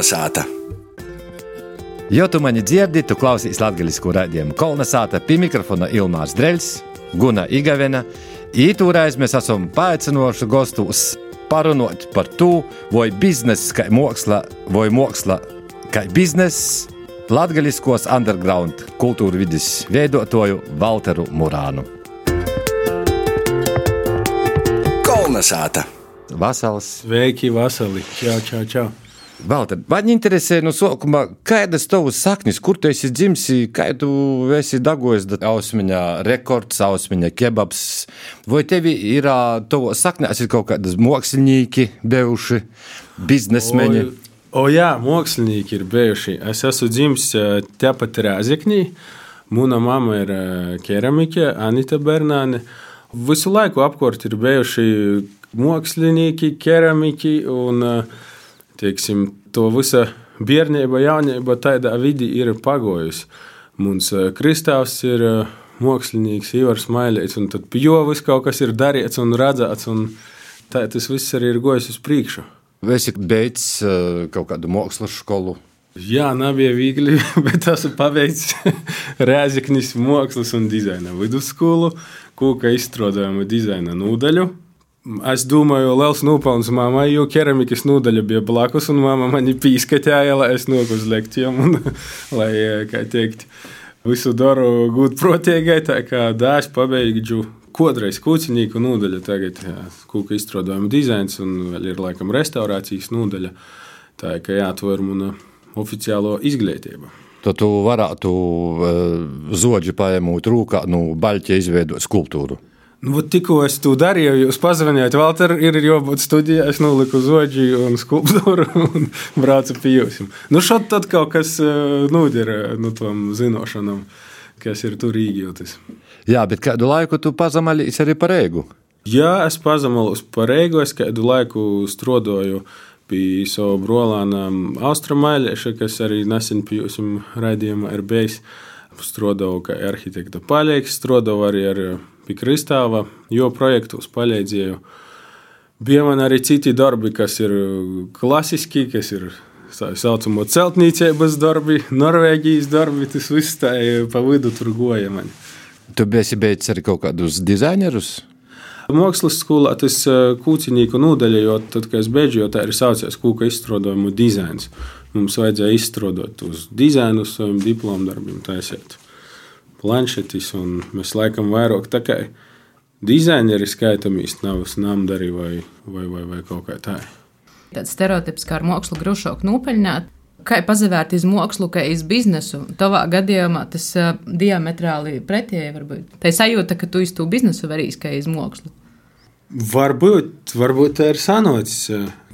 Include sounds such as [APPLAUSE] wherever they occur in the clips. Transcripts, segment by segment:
Kolnesāta! Jo tu mani dzirdi, tu klausies latviešu raidījumu Kolnesāta pie mikrofona Ilmārs Dreļs, Guna Igavena. Ītūreiz mēs esam paaicinoši gostus parunot par to, vai biznesa kā māksla, vai māksla kā biznesa, latgaļiskos underground kultūra vidas veidotoju Walteru Murānu. Kolnesāta! Vasals! Sveiki, Vasali! Čau, čau, čau! Valter, man interesē no sākuma, kādas tavas saknes, kur tu esi dzimis, kā tu esi dagojis ausmiņā, rekords, ausmiņā, kebabs. Vai tev ir tavo saknēs ir kaut kādas mākslinieki, bijuši biznesmeņi? O, o jā, mākslinieki ir bijuši. Es esmu dzimis tepat Rāzeknī. Mana mamma ir keramike, Anita Bernāne. Visu laiku apkārt ir bijuši mākslinieki, keramiki un uh, teiksim, to visa bērnība, jaunība tādā vidī ir pagojusi. Mums Kristāvs ir mākslinieks, Ivars Mailēts, un tad pie jo viss kaut kas ir darīts un redzēts, un tā tas viss arī ir gojis uz priekšu. Vai esi beidzis kaut kādu mākslas skolu? Jā, nav bija viegli, [LAUGHS] bet esmu paveicis [LAUGHS] Rēzaknis mākslas un dizaina vidusskolu, kūka izstrādājuma dizaina nodaļu. Es domāju, liels nopelns mammai, jo keramikas nodaļa bija blakus, un mamma mani pīskatīja, lai es nokļūtu uz lekcijām, un [LAUGHS] lai, kā teikt, visu daru gudprātīgai, tā kā dāš pabeigšu kodreiz kucinīku nodaļu, tagad kūka izstrādājuma dizains, un vēl ir laikam restaurācijas nodaļa, tā kā jāatver mana oficiālo izglītību. Tad tu varētu uh, zodži paņemt rūkā, nu, baļķi izveidot skulptūru. Nu, tikko es to darīju, jūs pazvanījāt, Valter, ir jābūt studijā. Es noliku zoģi un skulptūru [LAUGHS] un braucu pie jums. Nu, šādi tad kaut kas eh, nūdira nu, tam zināšanām, kas ir tur īgjotis. Jā, bet kādu laiku tu pazamalīsi arī par ēgu? Jā, es pazamalos par ēgu. Es kādu laiku strādāju pie savu brolāna Austrumēļieša, kas arī nesen pie jums raidījumā ir bijis. Strādāju kā arhitekta paļēks, strādāju arī ar pie Kristāva, jo projektos palīdzēju. Bija man arī citi darbi, kas ir klasiski, kas ir tā saucamo celtniecības darbi, Norvēģijas darbi. Tas viss tā pa vidu tur goja man. Tu biji beidzis arī kaut kādus dizainerus? Mākslas skolā tas kūciņīku nodaļa, jo tad, kad es beidzu, tā ir saucies kūka izstrādājumu dizains. Mums vajadzēja izstrādāt uz dizainu saviem diplomu darbiem taisīt planšetis, un mēs laikam vairāk tā kā dizaineri skaitāmies navas namdari vai, vai, vai, vai kaut kā tā. Tāds stereotips kā ar mākslu grūšāk nopeļņāt. Kā pazavērt iz mākslu, kā iz biznesu? Tavā gadījumā tas uh, diametrāli pretēji var būt. Tā sajūta, ka tu iz to biznesu varīs kā iz mākslu. Varbūt, varbūt tā ir sanocis,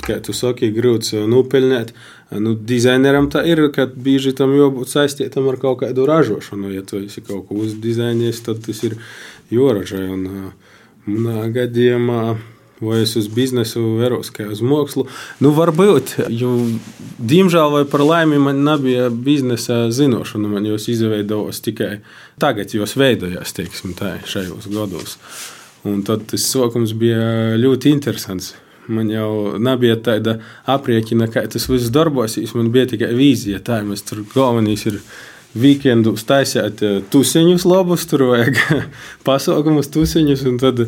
kā tu saki, grūts nopelnīt. Nu, dizaineram tā ir, ka bieži tam jābūt saistītam ar kaut kādu ražošanu. Ja tu esi kaut ko uzdizainējis, tad tas ir jāražo. Un manā gadījumā. Vai es uz biznesu vēros, kā uz mākslu? Nu, varbūt, jo, diemžēl, vai par laimi, man nebija biznesa zināšana. Man jau izveidojās tikai tagad, jos veidojās, teiksim, tā, šajos gados. Un tad tas sākums bija ļoti interesants. Man jau nebija tāda aprēķina, kā tas viss darbosies. Man bija tikai vīzija, tā mēs tur galvenais ir weekendu taisīt eh, tusiņus labus, tur vajag [LAUGHS] pasaukumus tusiņus, un tad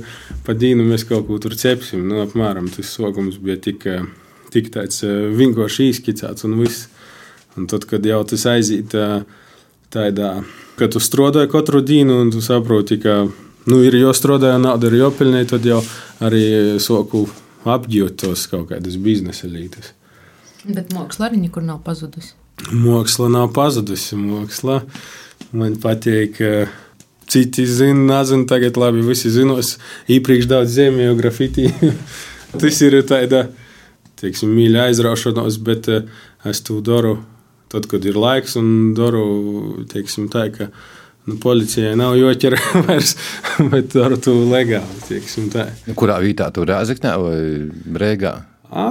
pa dīnu mēs kaut ko tur cepsim. Nu, apmēram tas sākums bija tik, eh, tik tāds eh, vienkārši izskicēts un viss. Un tad, kad jau tas aiziet tādā, ka tu strādāji katru dienu un tu saproti, ka nu, ir jāstrādā, nauda ir jāpelnē, tad jau arī soku apģūt tos kaut kādas biznesa līnijas. Bet māksla arī nekur nav pazudusi. Māksla nav pazudusi. Māksla man patīk. Citi zina, nezinu, tagad labi, visi zinos. Iepriekš daudz zemju grafiti. [LAUGHS] Tas ir tāda, teiksim, mīļa aizraušanās, bet es to daru tad, kad ir laiks un daru, teiksim, tā, ka Nu, policijai nav joķer [LAUGHS] vairs, bet ar to legāli. Kurā vietā tu rāzaknē vai brēgā? A,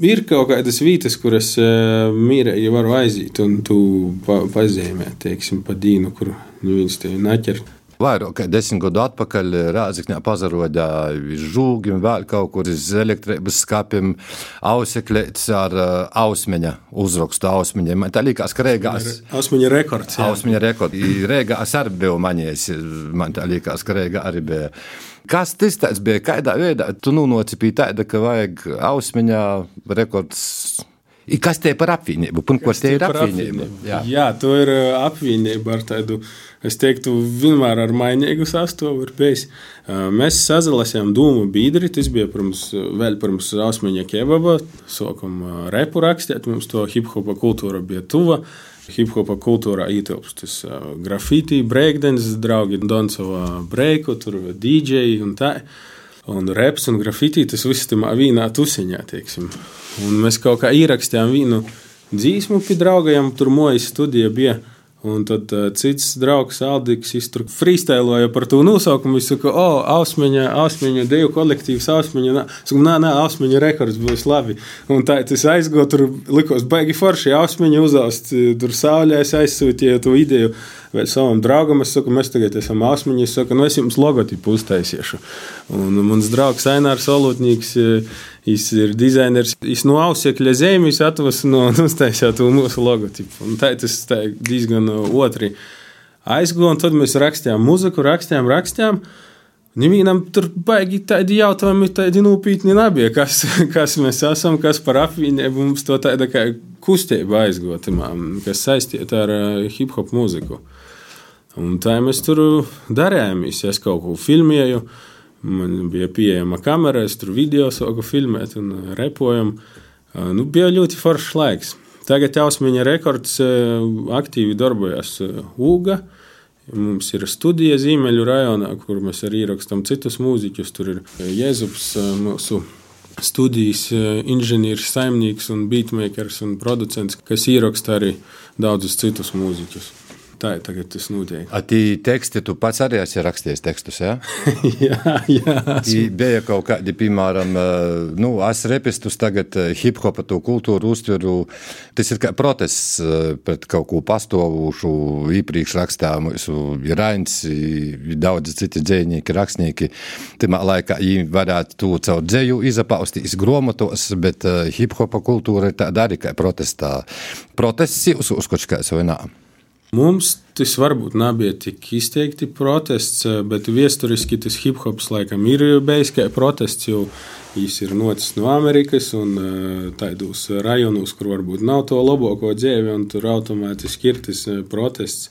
ir kaut kādas vietas, kuras uh, mīrēji varu aiziet un tu pa, pazīmē, teiksim, pa dīnu, kur nu, viņas te naķer. Vairāk kā desmit gadu atpakaļ Rāzakņā pazarodā žūgim, vēl kaut kur iz elektrības skapim, auseklēts ar uh, ausmeņa uzrakstu ausmeņiem. Tā likās, ka Rēgās. Ausmeņa rekords. jā. Ausmeņa rekords. Rēgās arī bija manies. Man tā likās, ka Rēgā arī bija. Kas tas bija? Kādā veidā tu nu nocipīji tāda, ka vajag ausmeņa rekords? I kas te par apvienību? Un ko te ir apvienība? Jā. Jā, to ir apvienība ar tādu, es teiktu, vienmēr ar mainīgu sastāvu. ir bijis. Mēs sazalasījām dūmu biedri, tas bija pirms, vēl pirms Ausmeņa kebaba. Sākam ā, repu rakstīt, mums to hip-hopa kultūra bija tuva. Hip-hopa kultūrā ietilpst tas grafiti, breakdance, draugi Donsovā breiku, tur DJ un tā. Un reps un grafiti tas viss tam vienā tusiņā, teiksim. Un mēs kaut kā ierakstījām vienu dzīsmu pie draugiem, tur mojas studija bija. Un tad uh, cits draugs, Aldis, viņš tur freestyloja par to nosaukumu. Viņš saka, o, Ausmeņa, Ausmeņa, Dievu kolektīvs, Ausmeņa. nā." Es saku, nē, nē, Ausmeņa rekords būs labi. Un tā tas aizgāja, tur likos baigi forši. Ausmeņa uzaust, tur saulē, es aizsūtīju to ideju. Vai savam draugam es saku, mēs tagad esam asmeņi. Es saku, nu es jums logotipu uztaisīšu. Un mans draugs Ainārs Olutņīgs, viņš ir dizainers. Viņš no ausiekļa zemes atvesa no [LAUGHS] uztaisīt to mūsu logotipu. Un tā tas tā diezgan otri aizgāja. Un tad mēs rakstījām muziku, rakstījām, rakstījām. Nevienam tur baigi tādi jautājumi, tādi nopietni nebija. Kas, [LAUGHS] kas mēs esam, kas par apvienību mums to tāda kā kustība aizgūta, kas saistīta ar uh, hip hop mūziku. Un tā mēs tur darījām. Es kaut ko filmēju, man bija pieejama kamera, es tur video sāku filmēt un uh, repojam. Uh, Nu, bija ļoti foršs laiks. Tagad Ausmiņa rekords uh, aktīvi darbojas Uga. Mums ir studija Zīmeļu rajonā, kur mēs arī ierakstām citus mūziķus. Tur ir Jēzus, mūsu studijas inženieris, saimnieks, beatmakers un producents, kas ieraksta arī daudzus citus mūziķus. Tā ir tagad tas. A tī teksti tu pats arī esi rakstījis tekstus, [LAUGHS] jā? jā, jā. I bija kaut kādi, piemēram, eh, nu, es repistus tagad eh, hip-hopa to kultūru uztveru. Tas ir kā protests eh, pret kaut ko pastovušu, iepriekš rakstāmu, ir Rains, daudzi citi dzējnieki, rakstnieki. Timā laikā viņi varētu to caur dzēju izapaustīs gromotos, bet hip-hopa kultūra ir tāda arī kā protestā. Protests jūs uzkočkais vai nā? Mums tas varbūt nebija tik izteikti protests, bet vēsturiski tas hip hops laikam ir bijis kā protests, viņš ir nocis no Amerikas un eh, tādos rajonos, kur varbūt nav to labāko dzīvi, un tur automātiski ir tas eh, protests.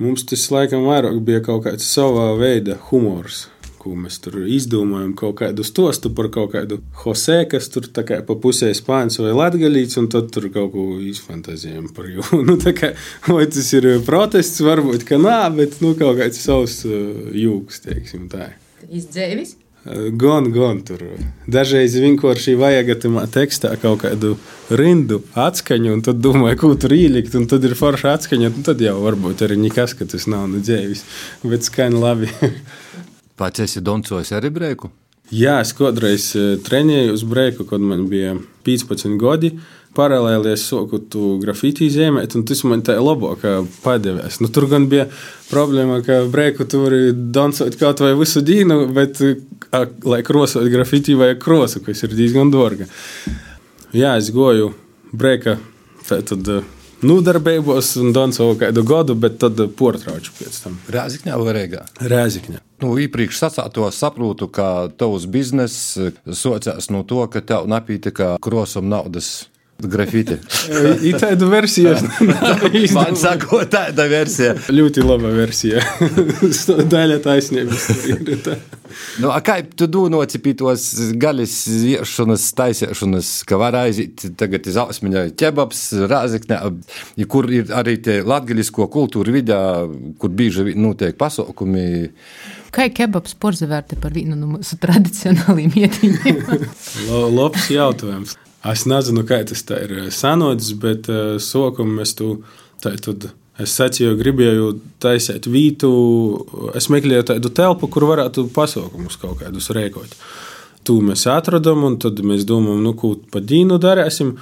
Mums tas laikam vairāk bija kaut kāds savā veida humors. Ko mēs tur izdomājam, kaut kādu stostu par kaut kādu Jose, kas tur kā pa pusē spāņu vai latgalīts, un tad tur kaut ko izfantazējam par [LAUGHS] jū. Nu, kā, vai tas ir protests, varbūt, ka nā, bet, nu, kaut kāds savs uh, jūgs, teiksim tā. Izdzēvis? Uh, Gan, gan tur. Dažreiz vienkārši vajag tam tekstā kaut kādu rindu atskaņu, un tad domāju, ko tur ielikt, un tad ir forša atskaņa, tad jau varbūt arī nekas, ka tas nav no dzēvis, bet skan labi. [LAUGHS] Pats esi doncojis arī breiku? Jā, es kādreiz eh, trenēju uz breiku, kad man bija 15 gadi. Paralēli es soku tu grafiti zīmēt, un tas man tā labāk padevās. Nu, tur gan bija problēma, ka breiku tu vari dansot kaut vai visu dienu, bet, a, lai krosot grafiti, vajag krosu, kas ir diezgan dārga. Jā, es goju breika tad, nodarbībos un dansoju kādu gadu, bet tad portrauču pēc tam. Rēzikņā vai Rēgā? Rēzikņa. Nu, īpriekš sacāto saprotu, ka tavs bizness socās no to, ka tev napītika krosam naudas grafiti. Ir tāda versija. Man saka, tāda versija. Ļoti laba versija. Daļa taisnības ir tā. Nu, a kā tu nocipītos gaļas iešanas, taisīšanas, ka var aiziet tagad iz ausmiņā ķebabs, rāziknē, kur ir arī tie latgaļisko kultūru vidā, kur bieži notiek pasaukumi. Kā kebabs porzavērta par vienu no mūsu tradicionālajiem ietiņiem? Labs jautājums. Es nezinu, kā tas ir sanots, bet uh, sokam mēs tu tā tad. Es sacīju, gribēju taisīt vītu. Es meklēju tādu telpu, kur varētu pasaukumus kaut kādus rēkot. Tu mēs atradām, un tad mēs domājam, nu, ko pa dīnu darīsim.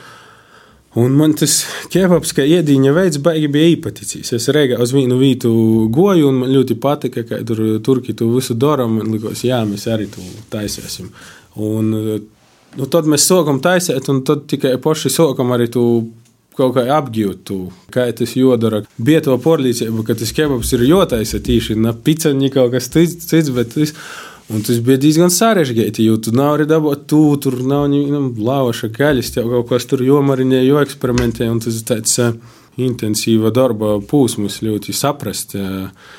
Un man tas kebabs, kā iedīņa veids, baigi bija īpaticīgs. Es reizē uz vienu vietu goju, un man ļoti patika, ka tur turki tu visu dara. Man likās, jā, mēs arī to taisīsim. Un, nu, tad mēs sākam taisīt, un tad tikai paši sākam arī to kaut kā apgūt, kā tas jādara. Bija to porlīdzība, ka tas kebabs ir jotaisa tīši, ne picaņi kaut kas cits, bet tas. Un tas bija diezgan sarežģīti, jo tu nevari dabūt to, tur nav nu, lāvaša gaļas, tev kaut kas tur jomarinē, jo eksperimentē. Un tas ir tāds uh, intensīva darba pūsmas, ļoti saprast, uh,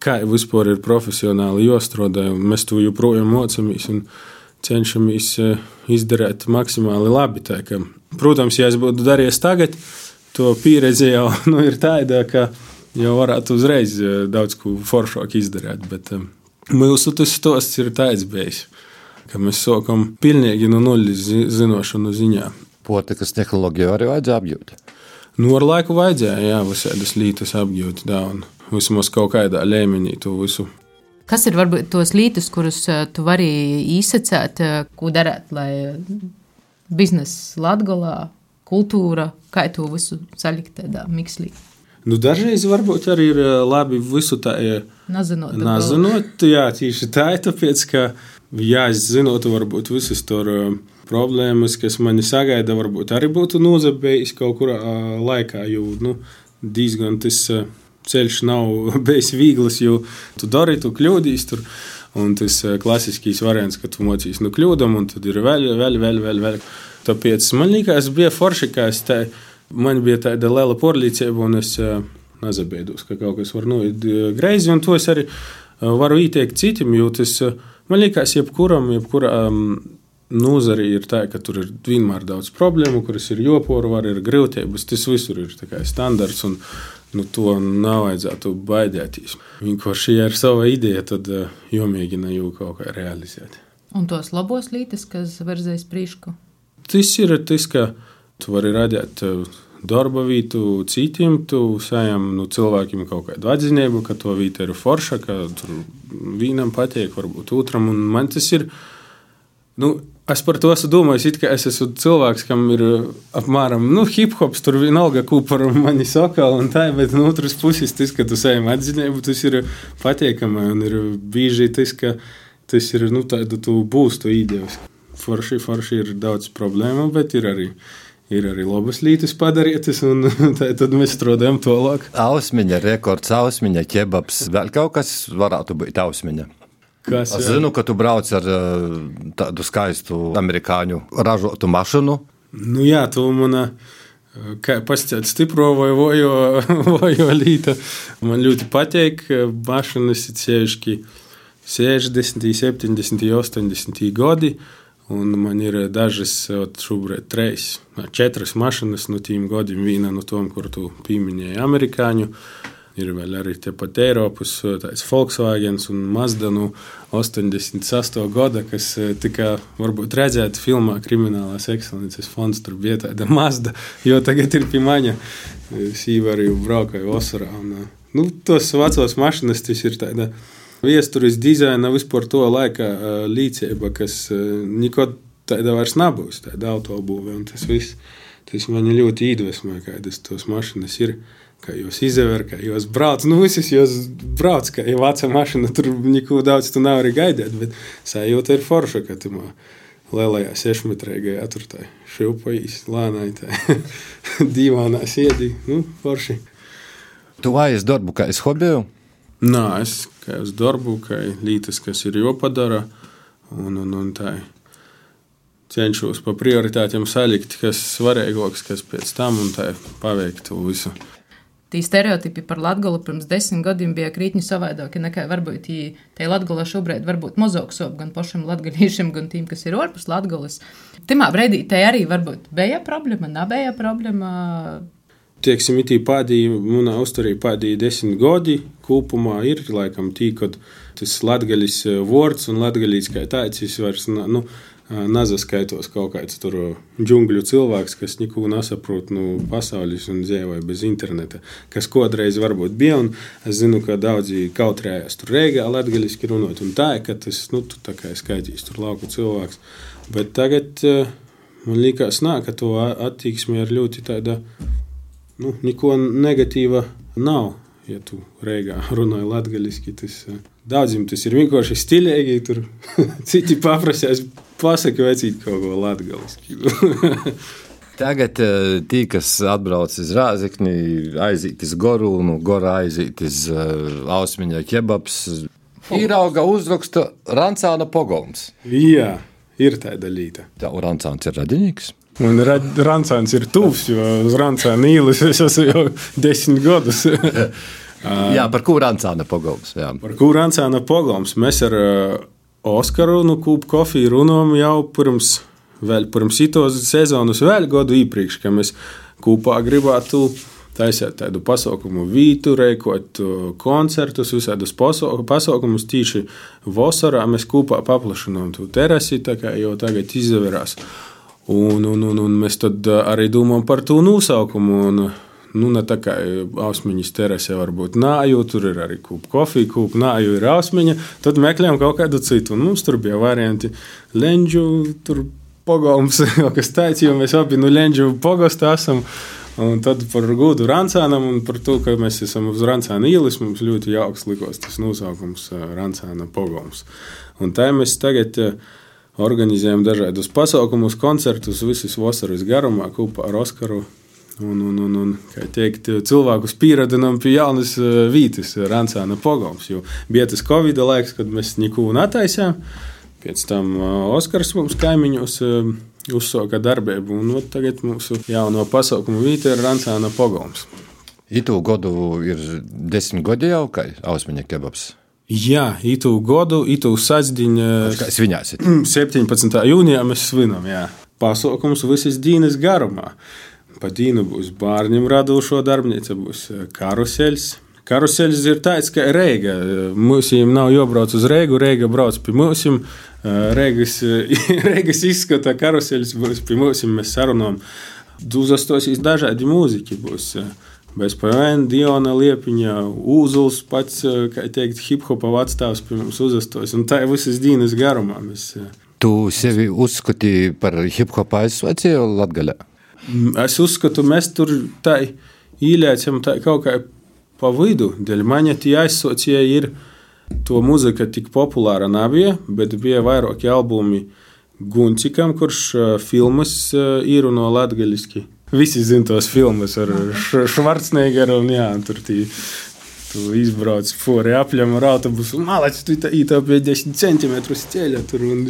kā vispār ir profesionāli jāstrādā. Mēs to joprojām mocamies un cenšamies uh, izdarīt maksimāli labi. Tā, ka, protams, ja es būtu darījis tagad, to pieredze jau [LAUGHS] nu, ir tāda, ka jau varētu uzreiz daudz ko foršāk izdarīt. Bet, uh, Mūsu tas stosts ir tāds bijis, ka mēs sākam pilnīgi no nulles zināšanu ziņā. Potikas tehnoloģiju arī vajadzēja apgūt. Nu, ar laiku vajadzēja, jā, visādas lietas apgūt, un vismaz kaut kādā līmenī to visu. Kas ir varbūt tos lītus, kurus tu vari izsacēt, ko darīt, lai biznesa latgolā, kultūra, kā to visu salikt tādā mikslī? Nu, dažreiz varbūt arī ir labi visu tā Nazinot, Nazinot jā, tieši tā ir tāpēc, ka, ja es zinotu varbūt visas tur problēmas, kas mani sagaida, varbūt arī būtu nozabējis kaut kurā laikā, jo, nu, diezgan tas ceļš nav [LAUGHS] bijis viegls, jo tu dari, tu kļūdīs tur. Un tas klasiskais variants, ka tu mocīs no kļūdām, un tad ir vēl, vēl, vēl, vēl. vēl. Tāpēc man liekas, bija forši, ka es tā, man bija tāda liela porlīdzība, un es nezabēdos, ka kaut kas var noiet greizi, un to es arī varu ieteikt citiem, jo tas man liekas, jebkuram, jebkuram nozarī ir tā, ka tur ir vienmēr daudz problēmu, kuras ir joporu, var ir grūtības, tas visur ir standarts, un nu, to nav vajadzētu baidēties. Vienkārši, ja ir sava ideja, tad jomēģina jau kaut kā realizēt. Un tos labos lītes, kas verzēs priekšu? Tas ir tas, ka tu vari radīt darba vietu citiem, tu sajām nu, cilvēkiem kaut kādu atziņību, ka to vieta ir forša, ka tur vienam patīk, varbūt otram. Un man tas ir. Nu, Es par to esmu domājis, kā es esmu cilvēks, kam ir apmēram nu, hip hops, tur vienalga, ko par mani saka, un tā, bet no otras puses, tas, ka tu saņem atziņību, tas ir patīkami, un ir bieži tas, ka tas ir, nu, tādu tu būs to idejas. Forši, forši ir daudz problēmu, bet ir arī ir arī labas lietas padarītas, un [LAUGHS] tad mēs strādājam tālāk. Ausmiņa, rekords, ausmiņa, kebabs. Vēl kaut kas varētu būt ausmiņa. Kas, es zinu, ka tu brauc ar eh, tādu skaistu amerikāņu ražotu mašīnu. Nu, jā, tu manā. Eh, kā pastāstīt, stipro vai vojo, [LAUGHS] vojo līta. Man ļoti patīk eh, mašīnas, sevišķi 60, 70, 80 gadi. Un man ir dažas, šobrīd trīs, četras mašīnas no tiem gadiem. Viena no tām, kur tu pieminēji, amerikāņu. Ir vēl arī tepat Eiropas, tāds Volkswagen un Mazda no 86. gada, kas tika varbūt redzēta filmā Kriminālās ekscelences fonds. Tur bija tāda Mazda, jo tagad ir pie maņa. Sīva arī braukāja Osarā. Un, nu, tos vecos mašīnas tas ir tāda Vēstures dizaina vispār to laika līdzība, kas nekad tāda vairs nebūs, tāda autobūve. Tas viss tas man ļoti iedvesmoja, kādas tos mašīnas ir. Kā jūs izvēlaties, kā jūs braucat. Nu, visas jūs braucat, kā jau vecā mašīna, tur neko daudz tu nevari gaidīt. Bet sajūta ir forša, ka tu lielajā sešmetrīgajā tur tā šūpojas, lēnai, tā [LAUGHS] divānā sēdi. Nu, forši. Tu vājies darbu kā es hobiju? Nē, es kā uz darbu, kā lietas, kas ir jāpadara. Un, un, un tā cenšos pa prioritātiem salikt, kas svarīgāks, kas pēc tam un tā paveikt to visu. Tī stereotipi par Latviju pirms desmit gadiem bija krītņi savādāki nekā varbūt tie Latvijā šobrīd varbūt mazāk sop gan pašam latviešiem, gan tiem, kas ir ārpus Latvijas. Timā brīdī te arī varbūt bija problēma, nebija problēma teiksim, itī pēdējie, manā uzturī pēdējie desmit gadi kopumā ir laikam tī, kad tas latgaļis vārds un latgaļīs kā tāds, es vairs, nu, nazaskaitos kaut kāds tur džungļu cilvēks, kas neko nesaprot no nu, pasaules un dzīvoja bez interneta, kas kādreiz varbūt bija. Es zinu, ka daudzi kautrējās tur Rīgā, latgaļiski runāt, un tā, ka tas, nu, tu tā kā skaitīs tur lauku cilvēks. Bet tagad Man liekas, nā, ka to attieksme ir ļoti tāda, nu, neko negatīva nav. Ja tu reigā [LAUGHS] runāji latviešu, tas daudziem tas ir vienkārši stilīgi. Tur [LAUGHS] citi paprasās, pasaki, vecīt kaut ko latviešu. [LAUGHS] Tagad tie, kas atbrauc uz Rāzakni, aiziet uz Gorūnu, Gorā aiziet uz Ausmiņa kebabs, īrauga uzraksta Rancāna pogons. Jā. Ir tāda līnija. Tā Rancāns ir radinieks. Un Rancāns ir tuvs, jo uz Rancāna īlis es esmu jau desmit gadus. [LAUGHS] jā, par ko Rancāna pogons? Jā. Par ko Rancāna pogons? Mēs ar Oskaru nu, kūpu kofiju runājam jau pirms, vēl pirms itos sezonas, vēl gadu iepriekš, ka mēs kopā gribētu taisīt tādu pasaukumu vītu, reikot koncertus, visādus pasaukumus. Tīši vasarā mēs kopā paplašinām to terasi, tā kā jau tagad izdeverās. Un, un, un, un mēs tad arī domājam par to nosaukumu. Un, nu, ne tā kā ausmiņas terase var būt nāju, tur ir arī kūpa kofija, kūpa nāju ir ausmiņa. Tad meklējam kaut kādu citu. Un mums tur bija varianti Lenģu, tur pogams, [LAUGHS] kas tāds, jo mēs abi no Lenģu pogasta esam. Un tad par gūdu Rancānam un par to, ka mēs esam uz Rancāna ielas, mums ļoti jauks likās tas nosaukums Rancāna pogoms. Un tā mēs tagad organizējam dažādus pasaukumus, koncertus visas vasaras garumā kopā ar Oskaru. Un, un, un, un kā teikt, cilvēkus pieradinām pie jaunas vītas, Rancāna pogoms. Jo bija tas Covid laiks, kad mēs neko netaisām. Pēc tam Oskars mums kaimiņos uzsāka darbību. Un, ot, tagad mūsu jauno pasaukumu vieta ir Rancāna Pogons. Itu gadu ir desmit gadi jau, kā Ausmaņa kebabs. Jā, itu gadu, itu sasdiņa. Kā svinēsiet? [CLEARS THROAT] 17. jūnijā mēs svinam, jā. Pasaukums visas dienas garumā. Pa dienu būs bērniem radošo darbnīca, būs karuseļs. Karuseļs ir tāds, ka Reiga. Mums nav jābrauc uz Reigu, Reiga brauc pie mums. Reigas, [LAUGHS] Reigas izskata karuseļus būs pie mums, mēs sarunājam. Uzastosīs dažādi mūziķi. Būs bez PVN, Diona Liepiņa, Uzuls pats, kā teikt, hip-hopa atstāvs pie mums uzastos. Un tā ir visas dienas garumā. Mēs, Tu sevi uzskatīji par hip-hopa aizsvacēju Latgaļā? Es uzskatu, mēs tur tā īļēcam tā kaut kā pa vidu. Dēļ maņa tie aizsvacēji ir to mūzika tik populāra nebija, bet bija vairāki albumi Guncikam, kurš filmas ir no latgaļiski. Visi zina tos filmas ar Švarcnegeru un jā, tur tī. Tu izbrauc fori apļam ar autobusu, malacis, tu tā pie 10 centimetrus ceļa tur un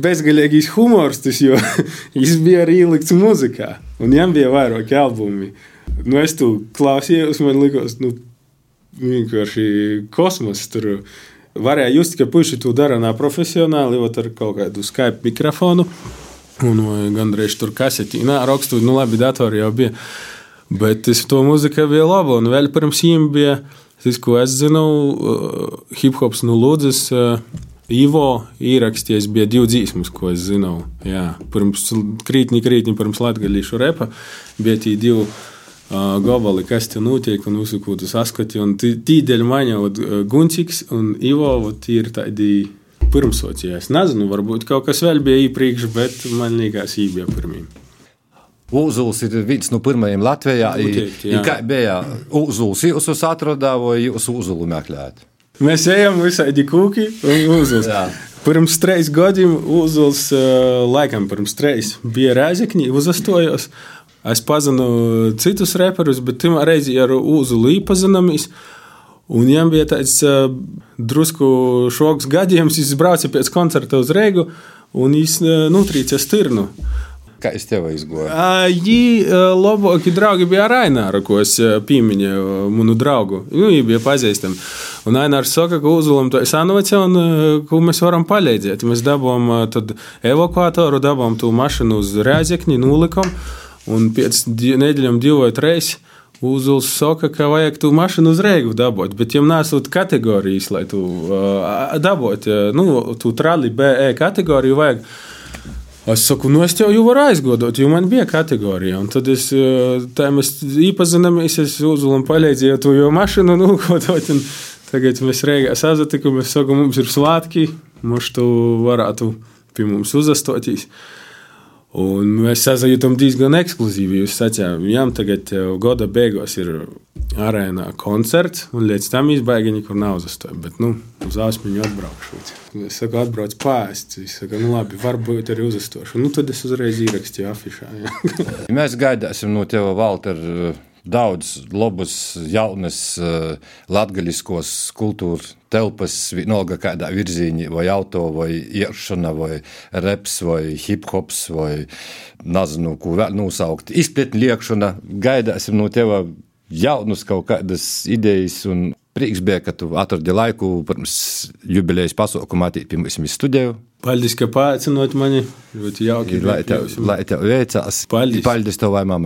bezgalīgais humors tas, jo [LAUGHS] viņš bija arī ielikts muzikā. Un viņam bija vairāki albumi. Nu, es tu klausījos, man likās, nu, vienkārši kosmos. Tur varēja just, ka puiši to dara nā profesionāli, jau ar kaut kādu Skype mikrofonu. Un gandrīz tur kasetī, nā, rakstu, nu labi, datori jau bija. Bet es to mūzika bija laba, un vēl pirms viņiem bija, tas, ko es zinu, hip-hops no Lūdzes. Ivo ierakstījis, bija divi dzīsmas, ko es zinu. Jā, pirms krītņi, krītņi, pirms latgaļīšu repa bija tie divi gabali, kas te notiek, un uzsūkūtu saskati. Un tīdēļ maņa, Gunčiks un Ivo, tie ir tādi pirmsocīja. Es nezinu, varbūt kaut kas vēl bija iepriekš, bet man liekas, viņi bija pirmie. Uzuls ir viens no pirmajiem Latvijā. Noteikti, jā. Kā bija Uzuls, jūs uz atrodā vai jūs Uzulu meklējat? Mēs ejam visādi kūki un Uzuls. Pirms trīs gadiem Uzuls, laikam pirms trīs, bija Rēzekņi, uzastojos. Es pazinu citus reperus, bet pirmā reize ar Uzulu īpazināmies. Un viņam bija tāds uh, drusku šoks gadījums, viņš brauca pēc koncerta uz Reigu un viņš uh, nutrīca stirnu. Kā es tev izgoju? Viņi uh, labākie draugi bija ar Aināru, ko es uh, pieminēju, manu draugu. Nu, viņi bija pazīstami. Un Ainārs saka, ka uzvulam to sanovaci un uh, ko mēs varam palīdzēt. Mēs dabūjām uh, evakuatoru, dabūjām to mašīnu uz Rēzekni, nulikam. Un pēc nedēļām vai trīs Uzuls saka, ka vajag tu mašīnu uz reigu dabūt, bet jums nesot kategorijas, lai tu uh, dabūtu. Uh, nu, tu trali BE kategoriju vajag. Es saku, nu es tev jau varu aizgodot, jo man bija kategorija. Un tad es, tā mēs īpazināmies, es Uzulam palīdzēju to jau mašīnu nūkotot. Tagad mēs reigā sazatikamies, es saku, mums ir svētki, mums tu varētu pie mums uzastotīs. Un mēs sazajūtam diezgan ekskluzīvi. Jūs sacījāt, viņam tagad jau gada beigās ir arēnā koncerts, un līdz tam izbaigi nekur nav uzstāja. Bet, nu, uz Āsmiņu atbraukšu. Es saku, atbrauc pāriest. Es saku, nu labi, varbūt arī uzstāšu. Nu, tad es uzreiz ierakstīju afišā. [LAUGHS] Mēs gaidāsim no tev, Valter, daudz labus, jaunas, latgaļiskos kultūras telpas, vienalga kādā virzienā, vai auto, vai iešana, vai reps, vai hip hops, vai nezinu, ko vēl nosaukt. Izpletni liekšana, gaidāsim no tev jaunus kaut kādas idejas un prieks bija, ka tu atradi laiku pirms jubilejas pasaukumā atīt pie mums studiju. Paldies, ka paaicinot mani. Ļoti jauki. Lai tev, lai tev veicās. Paldies. Paldies tev vai mamai.